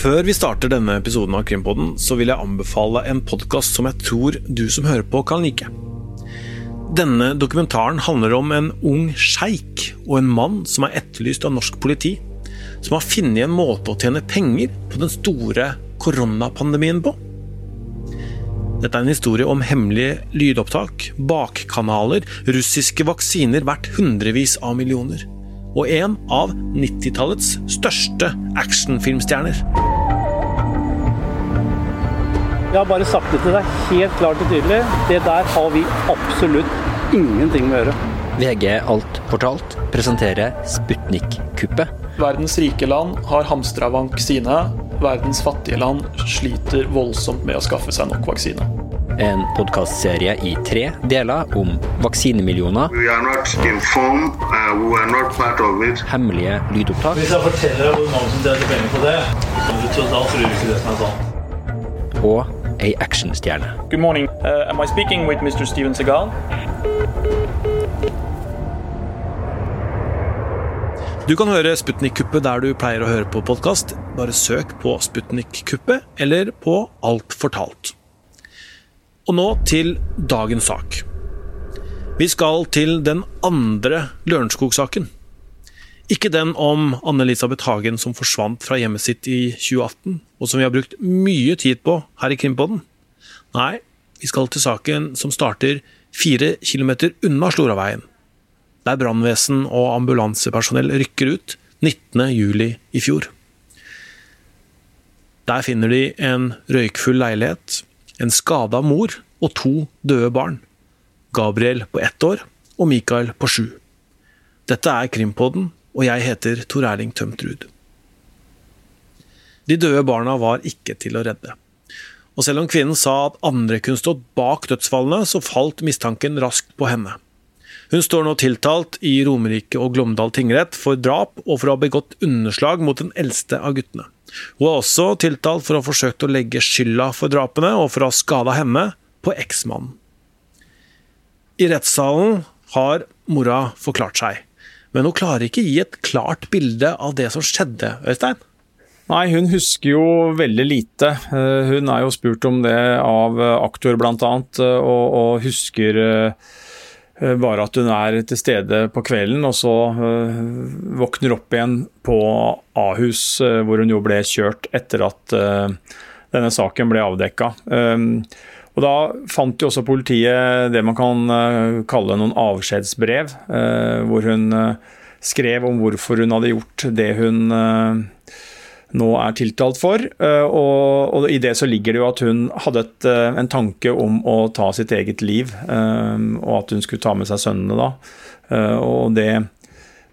Før vi starter denne episoden av Krimpodden, så vil jeg anbefale en podkast som jeg tror du som hører på, kan like. Denne dokumentaren handler om en ung sjeik og en mann som er etterlyst av norsk politi, som har funnet en måte å tjene penger på den store koronapandemien på. Dette er en historie om hemmelige lydopptak, bakkanaler, russiske vaksiner verdt hundrevis av millioner. Og en av 90-tallets største actionfilmstjerner. Jeg har bare sagt det til deg helt klart og tydelig. Det der har vi absolutt ingenting med å gjøre. VG Alt Portalt presenterer Sputnik-kuppet. Verdens rike land har hamstra vaksine. Verdens fattige land sliter voldsomt med å skaffe seg nok vaksine. En podkastserie i tre deler om vaksinemillioner, Vi er ikke informed, uh, er part of hemmelige lydopptak Hvis jeg forteller deg hvor mange som tjener penger på det, så da tror du ikke det som er sant. og ei actionstjerne. Good morning. Uh, am I speaking with Mr. Steven Segal? Du kan høre Sputnik-kuppet der du pleier å høre på podkast. Bare søk på Sputnik-kuppet eller på Alt fortalt. Og nå til dagens sak. Vi skal til den andre Lørenskog-saken. Ikke den om Anne-Elisabeth Hagen som forsvant fra hjemmet sitt i 2018, og som vi har brukt mye tid på her i Krimpodden. Nei, vi skal til saken som starter fire kilometer unna Sloraveien der brannvesen og ambulansepersonell rykker ut 19. juli i fjor. Der finner de en røykfull leilighet, en skada mor og to døde barn. Gabriel på ett år og Mikael på sju. Dette er Krimpodden, og jeg heter Tor Erling Tømtrud. De døde barna var ikke til å redde. Og selv om kvinnen sa at andre kunne stått bak dødsfallene, så falt mistanken raskt på henne. Hun står nå tiltalt i Romerike og Glåmdal tingrett for drap og for å ha begått underslag mot den eldste av guttene. Hun er også tiltalt for å ha forsøkt å legge skylda for drapene og for å ha skada henne på eksmannen. I rettssalen har mora forklart seg, men hun klarer ikke gi et klart bilde av det som skjedde, Øystein. Nei, hun husker jo veldig lite. Eh, Hun er jo spurt om det av eh, aktor bl.a., og, og husker eh, bare at hun er til stede på kvelden, og så eh, våkner opp igjen på Ahus, eh, hvor hun jo ble kjørt etter at eh, denne saken ble avdekka. Og Da fant jo også politiet det man kan eh, kalle noen avskjedsbrev, eh, hvor hun eh, skrev om hvorfor hun hadde gjort det hun nå er tiltalt for. Og, og i det så ligger det jo at hun hadde et, en tanke om å ta sitt eget liv, og at hun skulle ta med seg sønnene da. Og det,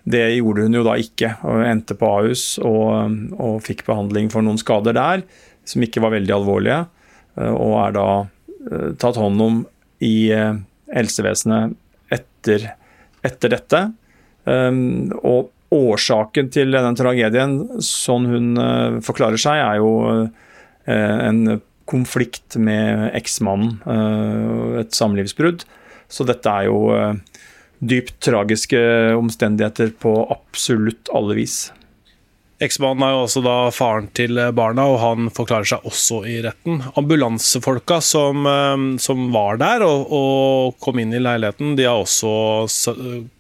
det gjorde hun jo da ikke, og endte på Ahus og, og fikk behandling for noen skader der, som ikke var veldig alvorlige, og er da tatt hånd om i eh, helsevesenet etter, etter dette. Um, og årsaken til denne tragedien, sånn hun eh, forklarer seg, er jo eh, en konflikt med eksmannen. eh, et samlivsbrudd. Så dette er jo eh, dypt tragiske omstendigheter på absolutt alle vis. Eksmannen er jo også da faren til barna, og han forklarer seg også i retten. Ambulansefolka som, eh, som var der og, og kom inn i leiligheten, de har også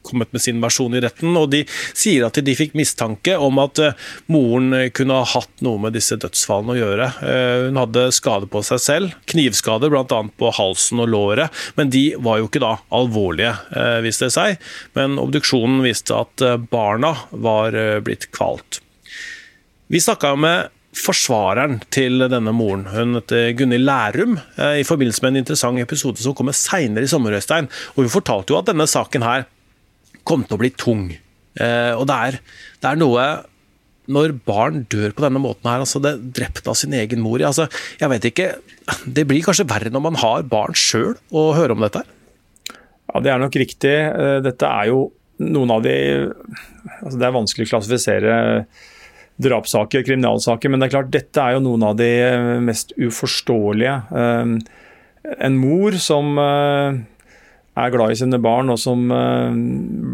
kommet med sin versjon i retten. Og de sier at de fikk mistanke om at eh, moren kunne ha hatt noe med disse dødsfallene å gjøre. Eh, Hun hadde skade på seg selv, knivskader bl.a. på halsen og låret, men de var jo ikke da alvorlige, eh, viste det seg. Men obduksjonen viste at eh, barna var eh, blitt kvalt. Vi snakka med forsvareren til denne moren. Hun heter Gunhild Lærum, eh, i forbindelse med en interessant episode som kommer seinere i sommer, Øystein. Og hun fortalte jo at denne saken her kom til å bli tung. Eh, Og det er, det er noe når barn dør på denne måten her, altså det er drept av sin egen mor altså, Jeg vet ikke Det blir kanskje verre når man har barn sjøl å høre om dette? Ja, Det er nok riktig. Eh, Dette er jo noen av de altså Det er vanskelig å klassifisere drapssaker, kriminalsaker, men det er klart dette er jo noen av de mest uforståelige. Eh, En mor som eh, er glad i sine barn og som eh,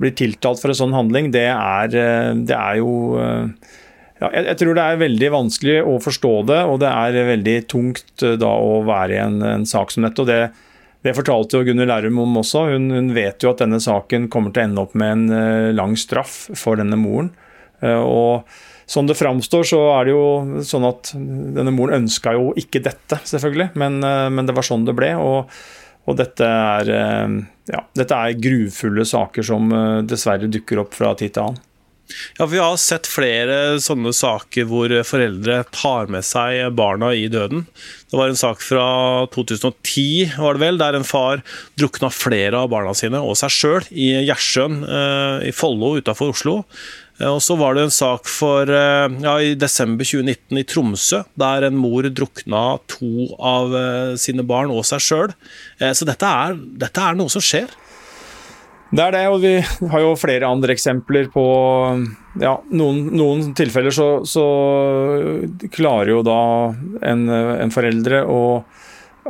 blir tiltalt for en sånn handling, det er, eh, det er jo eh, ja, jeg, tror det er veldig vanskelig å forstå det, og det er veldig tungt da å være i en, en sak som dette. og det, det fortalte jo Gunnhild Lærum om også. Hun, hun, vet jo at denne saken kommer til å ende opp med en lang straff for denne moren. og Sånn det framstår, så er det jo sånn at denne moren ønska jo ikke dette, selvfølgelig, men, men det var sånn det ble. og og dette er, eh, ja, dette er grufulle saker som eh, dessverre dukker opp fra tid til annen. Ja, Vi har sett flere sånne saker hvor foreldre tar med seg barna i døden. Det var en sak fra 2010 var det vel, der en far drukna flere av barna sine og seg sjøl i Gjersjøen eh, i Follo utafor Oslo. Eh, og så var det en sak for, eh, ja, i desember 2019 i Tromsø, der en mor drukna to av eh, sine barn og seg sjøl. Så dette er, dette er, noe som skjer. Det er det, og vi har jo flere andre eksempler på ja, noen, noen tilfeller så, så, klarer jo da en, en foreldre å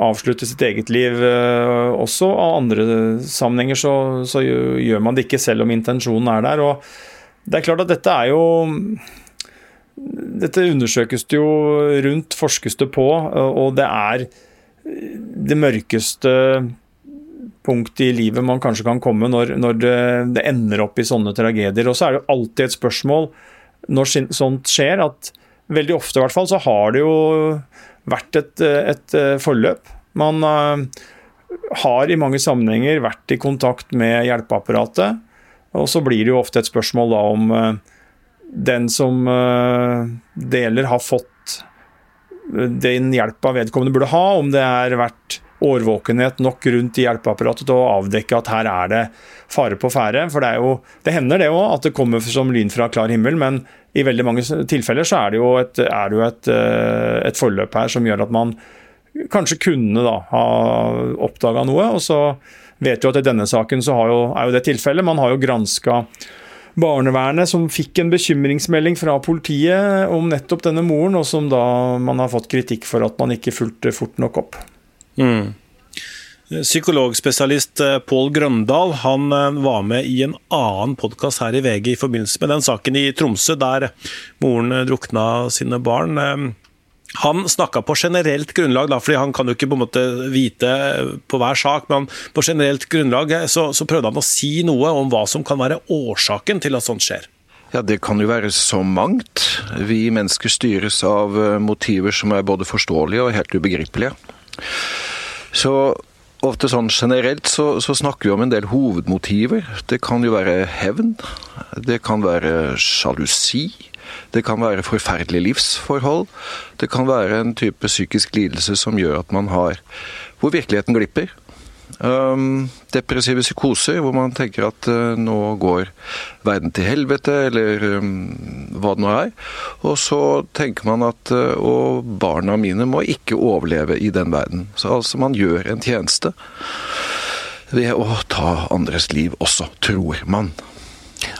avslutte sitt eget liv også. Av andre sammenhenger så, så gjør man det ikke selv om intensjonen er der. og det er klart at dette er jo Dette undersøkes det jo rundt, forskes det på, og det er det mørkeste punktet i livet man kanskje kan komme når, når det, det, ender opp i sånne tragedier. Og så er det jo alltid et spørsmål når sånt skjer, at veldig ofte i hvert fall så har det jo vært et, et forløp. Man uh, har i mange sammenhenger vært i kontakt med hjelpeapparatet. Og så blir det jo ofte et spørsmål da om uh, den som uh, deler, har fått den hjelpa vedkommende burde ha, om det har vært årvåkenhet nok rundt i hjelpeapparatet til å avdekke at her er det fare på ferde. For det, er jo, det hender det òg at det kommer som lyn fra klar himmel, men i veldig mange tilfeller så er det jo et, det jo et, et forløp her som gjør at man kanskje kunne da ha oppdaga noe. og så vet jo at i denne saken så jo, er jo det tilfellet. Man har jo granska barnevernet, som fikk en bekymringsmelding fra politiet om nettopp denne moren, og som da man har fått kritikk for at man ikke fulgte fort nok opp. Mm. Psykologspesialist eh, Pål Grøndal han eh, var med i en annen podkast her i VG i forbindelse med den saken i Tromsø der moren drukna sine barn. Eh, han snakka på generelt grunnlag, da, fordi han kan jo ikke på en måte vite på hver sak, men på generelt grunnlag så, så prøvde han å si noe om hva som kan være årsaken til at sånt skjer. Ja, Det kan jo være så mangt. Vi mennesker styres av eh, motiver som er både forståelige og helt ubegripelige. Så ofte sånn generelt så, så, snakker vi om en del hovedmotiver. Det kan jo være hevn. Det kan være sjalusi. Det kan være forferdelige livsforhold. Det kan være en type psykisk lidelse som gjør at man har Hvor virkeligheten glipper. Um, depressive psykoser, hvor man tenker at uh, nå går verden til helvete, eller um, hva det nå er. Og så tenker man at uh, og barna mine må ikke overleve i den verden. Så altså man gjør en tjeneste ved å ta andres liv også, tror man.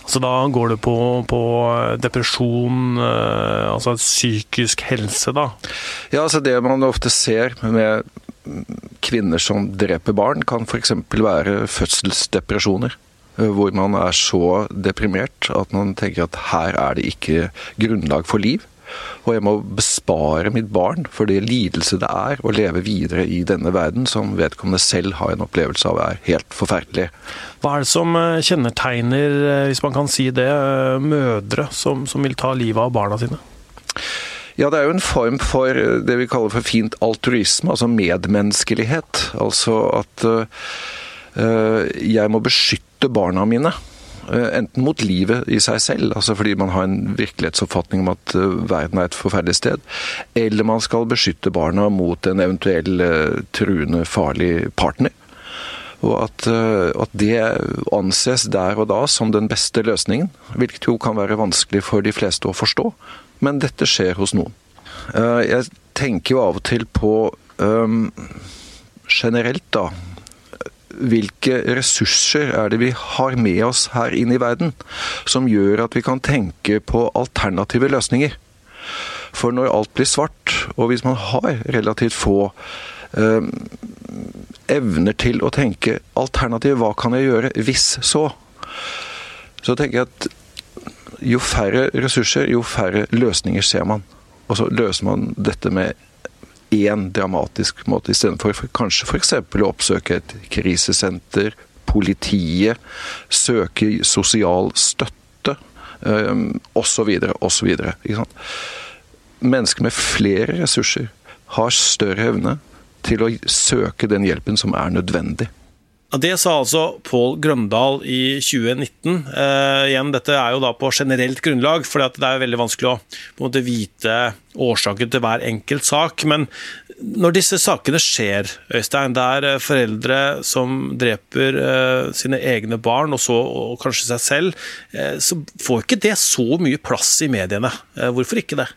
Så da går det på, på depresjon, eh, altså psykisk helse, da? Ja, altså det man ofte ser med kvinner som dreper barn, kan f.eks. være fødselsdepresjoner. Eh, hvor man er så deprimert at man tenker at her er det ikke grunnlag for liv. Og jeg må bespare mitt barn for det lidelse det er å leve videre i denne verden, som vedkommende selv har en opplevelse av er helt forferdelig. Hva er det som eh, kjennetegner, eh, hvis man kan si det, eh, mødre som, som vil ta livet av barna sine? Ja, det er jo en form for det vi kaller for fint altruisme, altså medmenneskelighet. Altså at jeg må beskytte barna mine. Eh, enten mot livet i seg selv, altså fordi man har en virkelighetsoppfatning om at eh, verden er et forferdelig sted, eller man skal beskytte barna mot en eventuell eh, truende, farlig partner. Og at, at, det anses der og da som den beste løsningen, hvilket jo kan være vanskelig for de fleste å forstå. Men dette skjer hos noen. Jeg tenker jo av og til på um, generelt, da, hvilke ressurser er det vi har med oss her inn i verden, som gjør at vi kan tenke på alternative løsninger. For når alt blir svart, og hvis man har relativt få eh, evner til å tenke alternativ, hva kan jeg gjøre hvis så? Så tenker jeg at jo færre ressurser, jo færre løsninger ser man. Og så løser man dette med én dramatisk måte, istedenfor for kanskje f.eks. å oppsøke et krisesenter, politiet, søke sosial støtte osv. osv. Mennesker med flere ressurser har større evne til å søke den hjelpen som er nødvendig. Det sa altså Pål Grøndal i 2019. Eh, igjen, Dette er jo da på generelt grunnlag, for det er veldig vanskelig å måte, vite årsaken til hver enkelt sak. Men når disse sakene skjer, Øystein, det er eh, foreldre som dreper eh, sine egne barn, og, så, og kanskje seg selv, eh, så får ikke det så mye plass i mediene. Eh, hvorfor ikke det?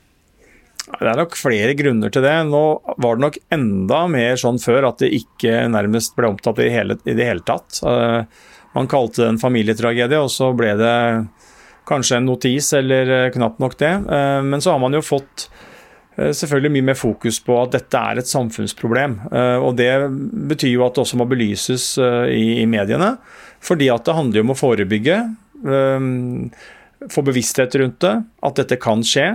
Det er nok flere grunner til det. Nå var det nok enda mer sånn før at det ikke nærmest ble omtalt i, i det hele tatt. Man kalte det en familietragedie, og så ble det kanskje en notis, eller eh, knapt nok det. Eh, men så har man jo fått eh, selvfølgelig mye mer fokus på at dette er et samfunnsproblem. Og det betyr jo at det også må belyses i mediene. Fordi at det handler jo om å forebygge, få bevissthet rundt det, at dette kan skje.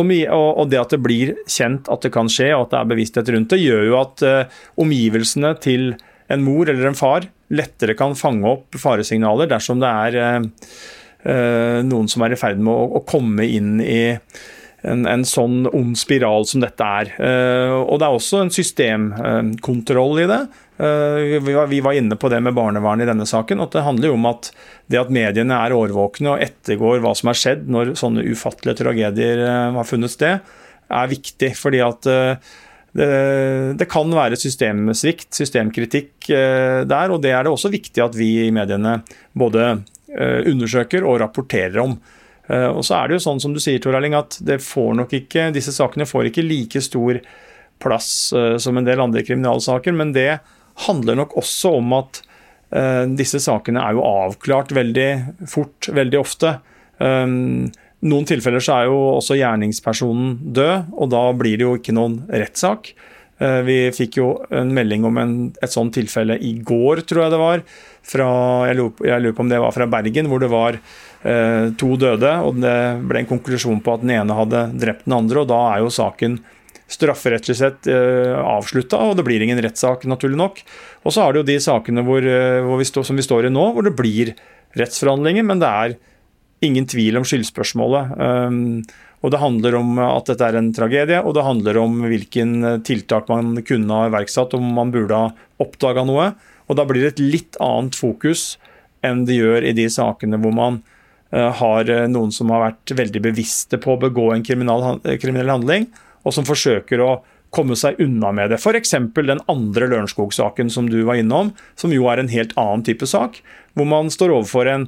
Og det at det blir kjent at det kan skje, og at det er bevissthet rundt det, gjør jo at uh, omgivelsene til en mor eller en far lettere kan fange opp faresignaler dersom det er uh, uh, noen som er i ferd med å komme inn i en, en, sånn ond spiral som dette er. og det er også en systemkontroll i det. Eh, vi var inne på det med barnevernet i denne saken. at Det handler jo om at det at mediene er årvåkne og ettergår hva som har skjedd når sånne ufattelige tragedier eh, har funnet sted, er viktig. fordi at eh, det, det, kan være systemsvikt, systemkritikk der, og det er det også viktig at vi i mediene både undersøker og rapporterer om. Og så er det jo sånn som du sier, Tor Erling, at det får nok ikke, disse sakene får ikke like stor plass som en del andre kriminalsaker, men det handler nok også om at uh, disse sakene er jo avklart veldig fort, veldig ofte. Um, noen tilfeller så er jo også gjerningspersonen død, og da blir det jo ikke noen rettssak. Uh, vi fikk jo en melding om en, et sånt tilfelle i går, tror jeg det var. Fra, jeg, lurer, jeg lurer på om det var fra Bergen, hvor det var uh, to døde. og Det ble en konklusjon på at den ene hadde drept den andre, og da er jo saken strafferettslig sett eh, avslutta, og det blir ingen rettssak, naturlig nok. Og så har du jo de sakene hvor, eh, hvor vi stå, som vi står i nå, hvor det blir rettsforhandlinger, men det er ingen tvil om skyldspørsmålet. Um, og Det handler om at dette er en tragedie, og det handler om hvilken eh, tiltak man kunne ha iverksatt, om man burde ha oppdaga noe. Og Da blir det et litt annet fokus enn det gjør i de sakene hvor man uh, har noen som har vært veldig bevisste på å begå en kriminell handling, og som forsøker å komme seg unna med det. F.eks. den andre Lørenskog-saken som du var innom, som jo er en helt annen type sak. Hvor man står overfor en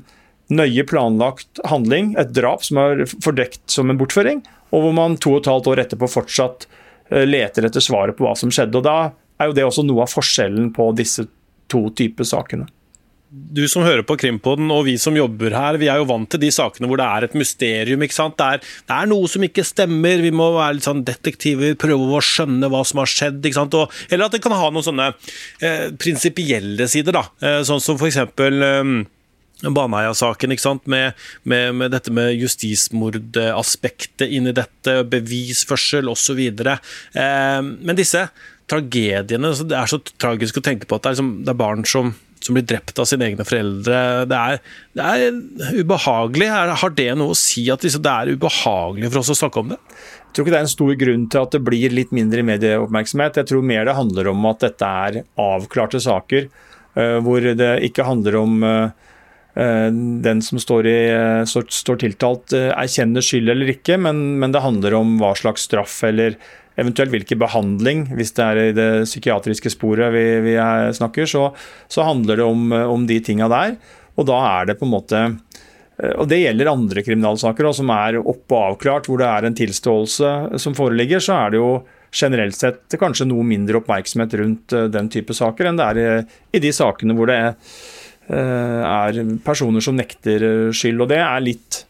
nøye planlagt handling, et drap som er fordekt som en bortføring, og hvor man to og et halvt år etterpå fortsatt eh, leter etter svaret på hva som skjedde. Og Da er jo det også noe av forskjellen på disse to typer sakene du som hører på Krimpoden og vi som jobber her, vi er jo vant til de sakene hvor det er et mysterium. ikke sant? Det er, det er noe som ikke stemmer. Vi må være litt sånn detektiver, prøve å skjønne hva som har skjedd. ikke sant? Og, eller at det kan ha noen sånne eh, prinsipielle sider, da. Eh, sånn som for eksempel eh, Baneheia-saken, med, med, med, dette med justismordaspektet inni dette, bevisførsel osv. Eh, men disse tragediene Det er så tragisk å tenke på at det er, liksom, det er barn som som blir drept av sine egne foreldre. Det er, det er ubehagelig. Har det noe å si at det er ubehagelig for oss å snakke om det? Jeg tror ikke det er en stor grunn til at det blir litt mindre medieoppmerksomhet. Jeg tror mer det handler om at dette er avklarte saker, eh, hvor det ikke handler om eh, eh, den som står, i, står tiltalt erkjenner skyld eller ikke, men, men det handler om hva slags straff eller eventuelt hvilken behandling, hvis det er i det psykiatriske sporet vi, vi snakker, så, så, handler det om, om de tinga der. Og da er det på en måte eh, og Det gjelder andre kriminalsaker også, som er opp- og avklart, hvor det er en tilståelse som foreligger. Så er det jo generelt sett kanskje noe mindre oppmerksomhet rundt eh, den type saker enn det er i, de sakene hvor det eh, er personer som nekter skyld. Og det er litt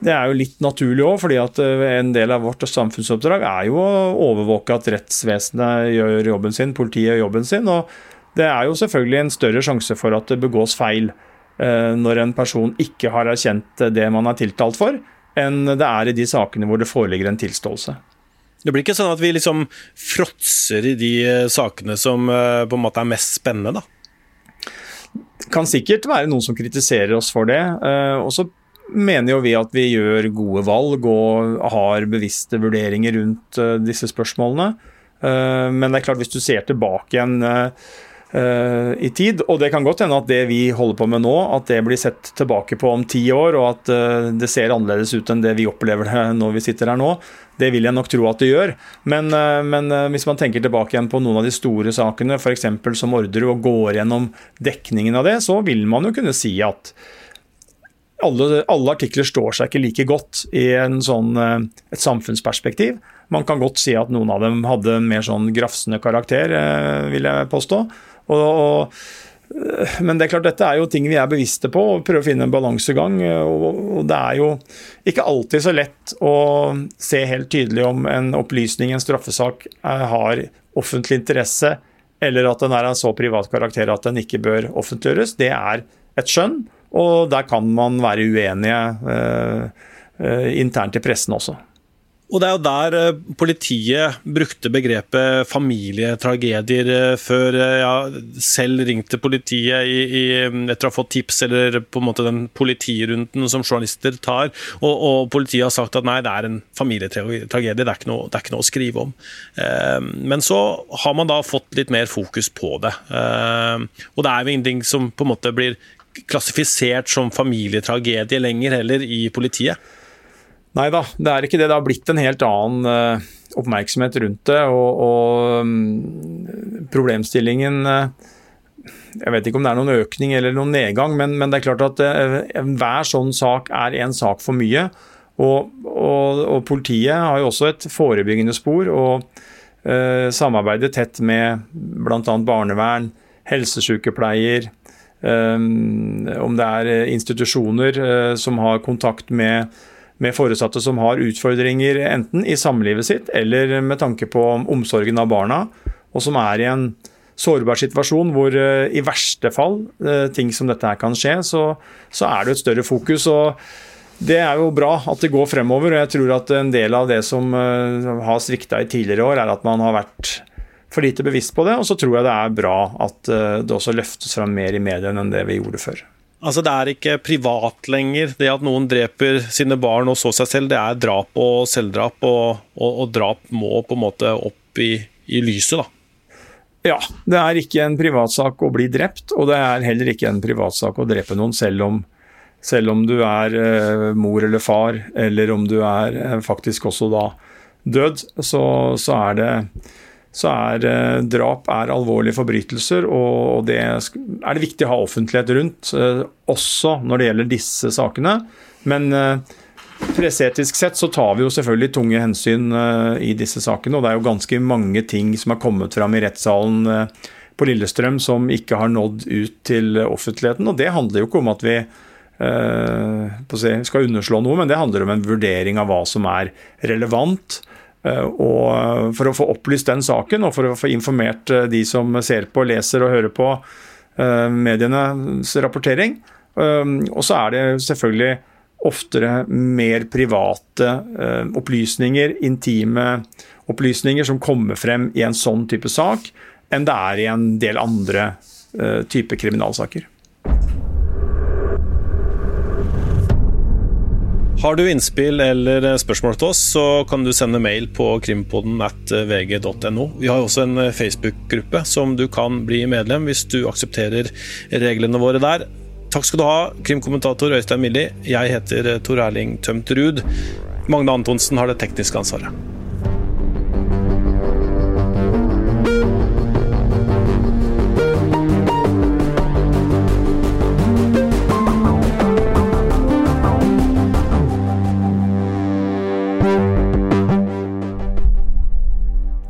det er jo litt naturlig òg, fordi at eh, en del av vårt samfunnsoppdrag er jo å overvåke at rettsvesenet gjør jobben sin, politiet gjør jobben sin. og Det er jo selvfølgelig en større sjanse for at det begås feil eh, når en person ikke har erkjent det man er tiltalt for, enn det er i de sakene hvor det foreligger en tilståelse. Det blir ikke sånn at vi liksom fråtser i de eh, sakene som på en måte er mest spennende, da? Det kan sikkert være noen som kritiserer oss for det. Og så mener jo vi at vi gjør gode valg og har bevisste vurderinger rundt eh, disse spørsmålene. Eh, Men det er klart, hvis du ser tilbake igjen eh, i tid, og det kan godt hende at det vi holder på med nå, at det blir sett tilbake på om ti år, og at det ser annerledes ut enn det vi opplever det når vi sitter her nå, det vil jeg nok tro at det gjør. Men, men hvis man tenker tilbake igjen på noen av de store sakene, f.eks. som Orderud, og går gjennom dekningen av det, så vil man jo kunne si at alle, alle, artikler står seg ikke like godt i sånn, eh, et samfunnsperspektiv. Man kan godt si at noen av dem hadde en mer sånn grafsende karakter, eh, vil jeg påstå. Og, og, eh, men det er klart, dette er jo ting vi er bevisste på og prøver å finne en balansegang. Og, og det er jo ikke alltid så lett å se helt tydelig om en opplysning en straffesak har offentlig interesse, eller at den er av så privat karakter at den ikke bør offentliggjøres. Det er et skjønn. Og der kan man være uenige eh, eh, internt i pressen også. Og det er jo der eh, politiet brukte begrepet familietragedier før jeg selv ringte politiet i, i, etter å ha fått tips, eller på en måte den politirunden som journalister tar, og, og, politiet har sagt at nei, det er en familietragedie, det er ikke noe, er ikke noe å skrive om. Eh, men så har man da fått litt mer fokus på det. Eh, og det er jo ingenting som på en måte blir klassifisert som familietragedie lenger heller i politiet. Nei da, det er ikke det. Det har blitt en helt annen uh, oppmerksomhet rundt det. Og, og um, problemstillingen uh, Jeg vet ikke om det er noen økning eller noen nedgang, men, men det er klart at uh, hver sånn sak er en sak for mye. Og, og, og politiet har jo også et forebyggende spor og samarbeider tett med bl.a. barnevern, helsesykepleier, om det er institusjoner som har kontakt med med foresatte som har utfordringer enten i samlivet sitt eller med tanke på omsorgen av barna, og som er i en sårbar situasjon hvor uh, i verste fall ting som dette her kan skje, så, så, er det et større fokus. og Det er jo bra at det går fremover. og Jeg tror at en del av det som har svikta i tidligere år, er at man har vært for lite bevisst på det. Og så tror jeg det er bra at det også løftes fram mer i mediene enn det vi gjorde før. Altså Det er ikke privat lenger. Det at noen dreper sine barn og så seg selv, det er drap og selvdrap. Og, og, og drap må på en måte opp i, i, lyset, da. Ja, det er ikke en privatsak å bli drept, og det er heller ikke en privatsak å drepe noen, selv om, selv om du er eh, mor eller far, eller om du er eh, faktisk også da død. Så, så er det så er eh, drap er alvorlige forbrytelser, og det er det viktig å ha offentlighet rundt, eh, også når det gjelder disse sakene. Men eh, presseetisk sett så tar vi jo selvfølgelig tunge hensyn i disse sakene, og det er jo ganske mange ting som har kommet fram i rettssalen på Lillestrøm som ikke har nådd ut til offentligheten, og det handler jo ikke om at vi skal underslå noe, men det handler om en vurdering av hva som er relevant Eh, og for å få opplyst den saken, og for å få informert eh, de som ser på, leser og hører på eh, medienes rapportering. Og så er det selvfølgelig oftere mer private opplysninger, intime opplysninger, som kommer frem i en sånn type sak, enn det er i en del andre type kriminalsaker. Har du innspill eller spørsmål til oss, så kan du sende mail på krimpoden at vg.no. Vi har også en Facebook-gruppe som du kan bli medlem hvis du aksepterer reglene våre der. Takk skal du ha, krimkommentator Øystein Milli. Jeg heter Tor Erling Tømt Ruud. Magne Antonsen har det tekniske ansvaret.